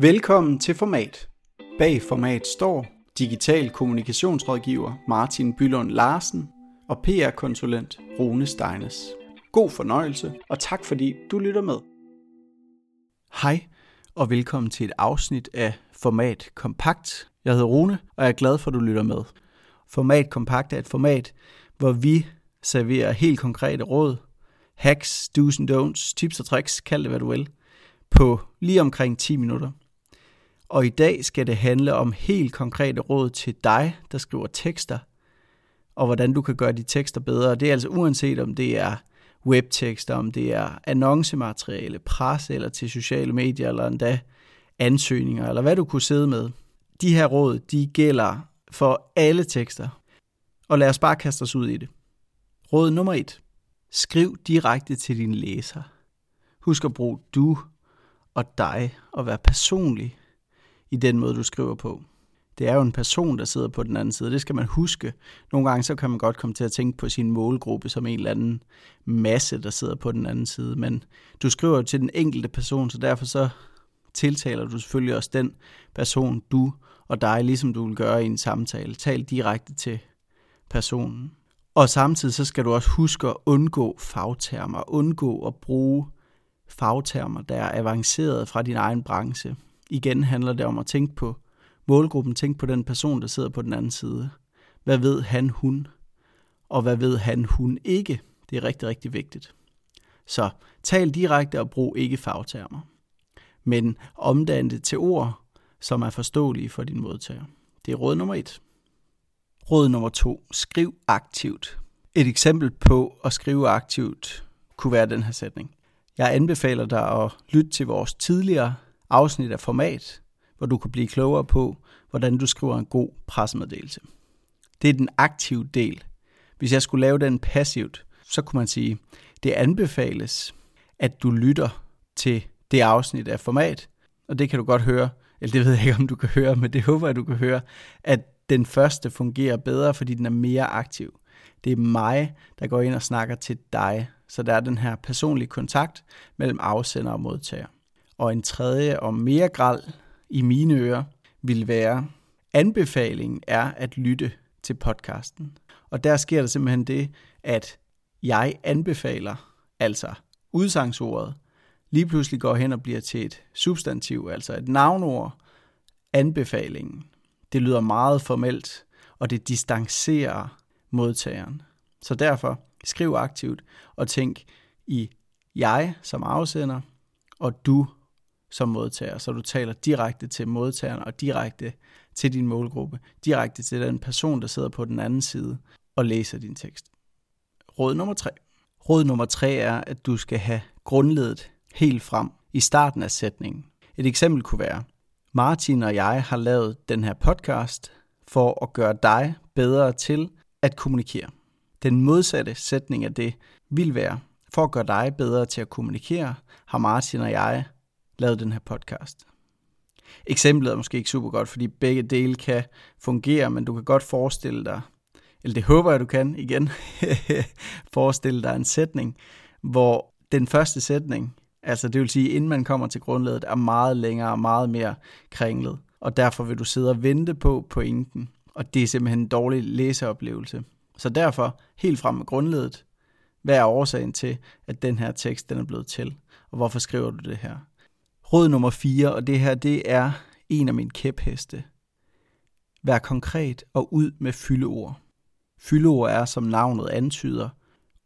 Velkommen til Format. Bag Format står digital kommunikationsrådgiver Martin Bylund Larsen og PR-konsulent Rune Steines. God fornøjelse, og tak fordi du lytter med. Hej, og velkommen til et afsnit af Format Kompakt. Jeg hedder Rune, og jeg er glad for, at du lytter med. Format Kompakt er et format, hvor vi serverer helt konkrete råd, hacks, do's and don'ts, tips og tricks, kald det hvad du vil, på lige omkring 10 minutter. Og i dag skal det handle om helt konkrete råd til dig, der skriver tekster, og hvordan du kan gøre de tekster bedre. Det er altså uanset om det er webtekster, om det er annoncemateriale, presse eller til sociale medier, eller endda ansøgninger, eller hvad du kunne sidde med. De her råd, de gælder for alle tekster. Og lad os bare kaste os ud i det. Råd nummer et. Skriv direkte til din læser. Husk at bruge du og dig og være personlig i den måde, du skriver på. Det er jo en person, der sidder på den anden side. Det skal man huske. Nogle gange så kan man godt komme til at tænke på sin målgruppe som en eller anden masse, der sidder på den anden side. Men du skriver jo til den enkelte person, så derfor så tiltaler du selvfølgelig også den person, du og dig, ligesom du vil gøre i en samtale. Tal direkte til personen. Og samtidig så skal du også huske at undgå fagtermer, undgå at bruge fagtermer, der er avanceret fra din egen branche. Igen handler det om at tænke på målgruppen, tænke på den person, der sidder på den anden side. Hvad ved han, hun? Og hvad ved han, hun ikke? Det er rigtig, rigtig vigtigt. Så tal direkte og brug ikke fagtermer. Men omdann det til ord, som er forståelige for din modtager. Det er råd nummer et. Råd nummer to. Skriv aktivt. Et eksempel på at skrive aktivt kunne være den her sætning. Jeg anbefaler dig at lytte til vores tidligere afsnit af format, hvor du kan blive klogere på, hvordan du skriver en god pressemeddelelse. Det er den aktive del. Hvis jeg skulle lave den passivt, så kunne man sige, det anbefales, at du lytter til det afsnit af format, og det kan du godt høre, eller det ved jeg ikke, om du kan høre, men det håber jeg, du kan høre, at den første fungerer bedre, fordi den er mere aktiv. Det er mig, der går ind og snakker til dig, så der er den her personlige kontakt mellem afsender og modtager. Og en tredje og mere gral i mine ører vil være, anbefalingen er at lytte til podcasten. Og der sker der simpelthen det, at jeg anbefaler, altså udsangsordet, lige pludselig går hen og bliver til et substantiv, altså et navnord, anbefalingen. Det lyder meget formelt, og det distancerer modtageren. Så derfor skriv aktivt og tænk i jeg som afsender og du som modtager, så du taler direkte til modtageren og direkte til din målgruppe, direkte til den person, der sidder på den anden side og læser din tekst. Råd nummer tre. Råd nummer tre er, at du skal have grundledet helt frem i starten af sætningen. Et eksempel kunne være, Martin og jeg har lavet den her podcast for at gøre dig bedre til at kommunikere. Den modsatte sætning af det vil være, for at gøre dig bedre til at kommunikere, har Martin og jeg lavet den her podcast. Eksemplet er måske ikke super godt, fordi begge dele kan fungere, men du kan godt forestille dig, eller det håber jeg, du kan igen, forestille dig en sætning, hvor den første sætning, altså det vil sige, inden man kommer til grundlaget, er meget længere og meget mere kringlet. Og derfor vil du sidde og vente på pointen, og det er simpelthen en dårlig læseoplevelse. Så derfor, helt frem med grundledet, hvad er årsagen til, at den her tekst den er blevet til, og hvorfor skriver du det her? Råd nummer 4, og det her det er en af mine kæpheste. Vær konkret og ud med fyldeord. Fyldeord er, som navnet antyder,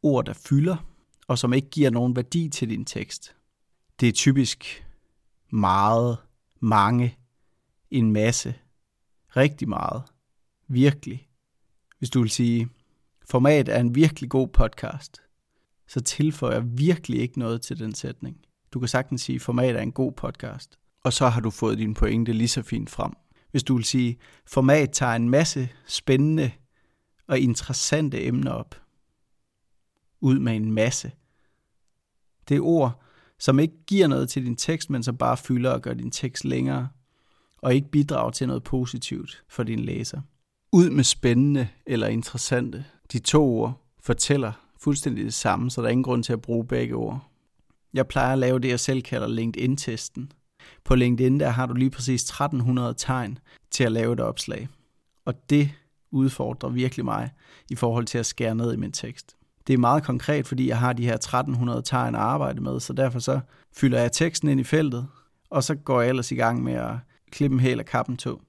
ord, der fylder, og som ikke giver nogen værdi til din tekst. Det er typisk meget, mange, en masse, rigtig meget, virkelig. Hvis du vil sige, format er en virkelig god podcast, så tilføjer virkelig ikke noget til den sætning. Du kan sagtens sige, format er en god podcast, og så har du fået din pointe lige så fint frem. Hvis du vil sige, format tager en masse spændende og interessante emner op, ud med en masse. Det er ord, som ikke giver noget til din tekst, men som bare fylder og gør din tekst længere, og ikke bidrager til noget positivt for din læser. Ud med spændende eller interessante. De to ord fortæller fuldstændig det samme, så der er ingen grund til at bruge begge ord. Jeg plejer at lave det, jeg selv kalder LinkedIn-testen. På LinkedIn der har du lige præcis 1300 tegn til at lave et opslag. Og det udfordrer virkelig mig i forhold til at skære ned i min tekst. Det er meget konkret, fordi jeg har de her 1300 tegn at arbejde med, så derfor så fylder jeg teksten ind i feltet, og så går jeg ellers i gang med at klippe en hæl af kappen to.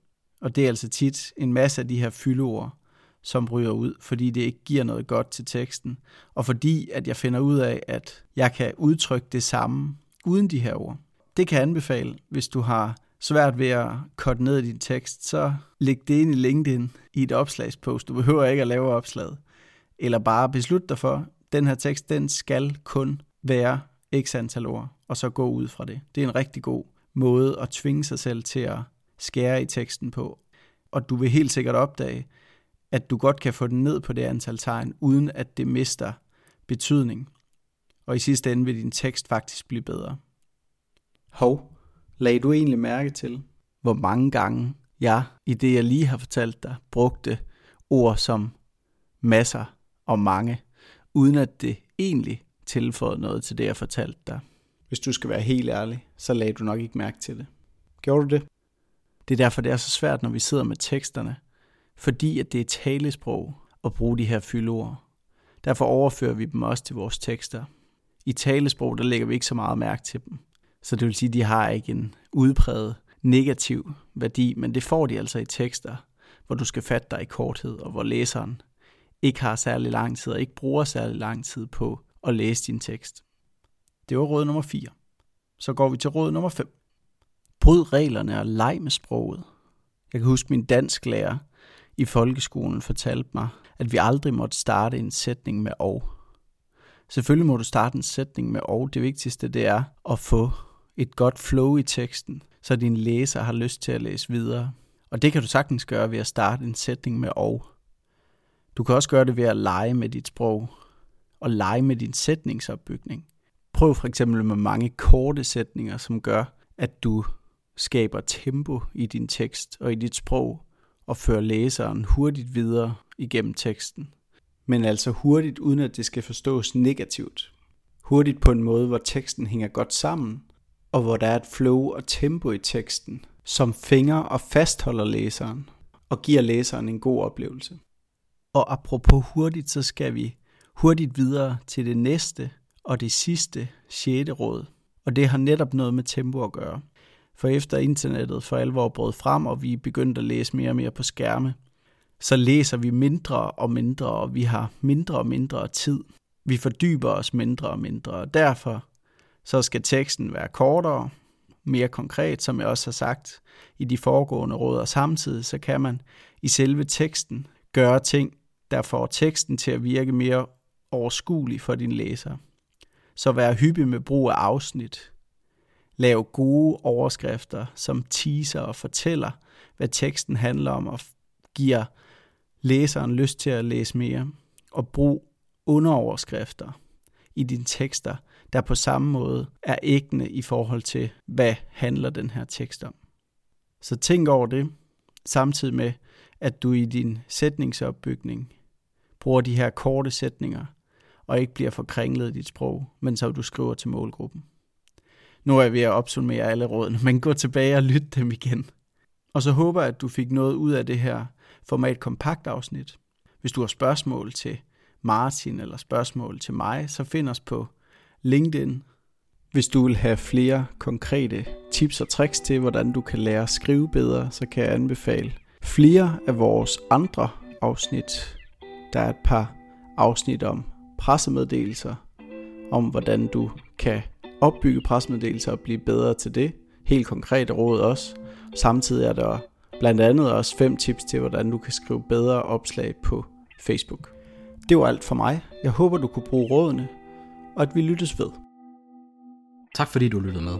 Og det er altså tit en masse af de her fyldeord, som ryger ud, fordi det ikke giver noget godt til teksten, og fordi at jeg finder ud af, at jeg kan udtrykke det samme uden de her ord. Det kan jeg anbefale, hvis du har svært ved at korte ned i din tekst, så læg det ind i LinkedIn i et opslagspost. Du behøver ikke at lave opslaget. Eller bare beslut dig for, den her tekst, den skal kun være x antal ord, og så gå ud fra det. Det er en rigtig god måde at tvinge sig selv til at skære i teksten på. Og du vil helt sikkert opdage, at du godt kan få den ned på det antal tegn, uden at det mister betydning. Og i sidste ende vil din tekst faktisk blive bedre. Hov, lagde du egentlig mærke til, hvor mange gange jeg, i det jeg lige har fortalt dig, brugte ord som masser og mange, uden at det egentlig tilføjede noget til det, jeg fortalte dig. Hvis du skal være helt ærlig, så lagde du nok ikke mærke til det. Gjorde du det? Det er derfor, det er så svært, når vi sidder med teksterne, fordi at det er talesprog at bruge de her fyldord. Derfor overfører vi dem også til vores tekster. I talesprog, der lægger vi ikke så meget mærke til dem. Så det vil sige, at de har ikke en udpræget negativ værdi, men det får de altså i tekster, hvor du skal fatte dig i korthed, og hvor læseren ikke har særlig lang tid, og ikke bruger særlig lang tid på at læse din tekst. Det var råd nummer 4. Så går vi til råd nummer 5. Bryd reglerne og leg med sproget. Jeg kan huske, min dansk lærer i folkeskolen fortalte mig, at vi aldrig måtte starte en sætning med og. Selvfølgelig må du starte en sætning med og. Det vigtigste det er at få et godt flow i teksten, så din læser har lyst til at læse videre. Og det kan du sagtens gøre ved at starte en sætning med og. Du kan også gøre det ved at lege med dit sprog og lege med din sætningsopbygning. Prøv for eksempel med mange korte sætninger, som gør, at du skaber tempo i din tekst og i dit sprog og fører læseren hurtigt videre igennem teksten. Men altså hurtigt, uden at det skal forstås negativt. Hurtigt på en måde, hvor teksten hænger godt sammen, og hvor der er et flow og tempo i teksten, som fænger og fastholder læseren og giver læseren en god oplevelse. Og apropos hurtigt, så skal vi hurtigt videre til det næste og det sidste, sjette råd. Og det har netop noget med tempo at gøre. For efter internettet for alvor brød frem, og vi begyndte at læse mere og mere på skærme, så læser vi mindre og mindre, og vi har mindre og mindre tid. Vi fordyber os mindre og mindre, og derfor så skal teksten være kortere, mere konkret, som jeg også har sagt i de foregående råd, og samtidig så kan man i selve teksten gøre ting, der får teksten til at virke mere overskuelig for din læser. Så vær hyppig med brug af afsnit. Lav gode overskrifter, som teaser og fortæller, hvad teksten handler om, og giver læseren lyst til at læse mere. Og brug underoverskrifter i dine tekster, der på samme måde er ægne i forhold til, hvad handler den her tekst om. Så tænk over det, samtidig med, at du i din sætningsopbygning bruger de her korte sætninger, og ikke bliver for kringlet i dit sprog, men så du skriver til målgruppen. Nu er jeg ved at opsummere alle rådene, men gå tilbage og lyt dem igen. Og så håber jeg, at du fik noget ud af det her format kompakt afsnit. Hvis du har spørgsmål til Martin eller spørgsmål til mig, så find os på LinkedIn. Hvis du vil have flere konkrete tips og tricks til, hvordan du kan lære at skrive bedre, så kan jeg anbefale flere af vores andre afsnit. Der er et par afsnit om pressemeddelelser, om hvordan du kan opbygge pressemeddelelser og blive bedre til det. Helt konkrete råd også. Samtidig er der blandt andet også fem tips til, hvordan du kan skrive bedre opslag på Facebook. Det var alt for mig. Jeg håber, du kunne bruge rådene, og at vi lyttes ved. Tak fordi du lyttede med.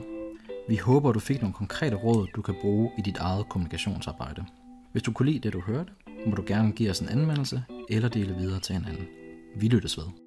Vi håber, du fik nogle konkrete råd, du kan bruge i dit eget kommunikationsarbejde. Hvis du kunne lide det, du hørte, må du gerne give os en anmeldelse eller dele videre til en anden. Vi lyttes ved.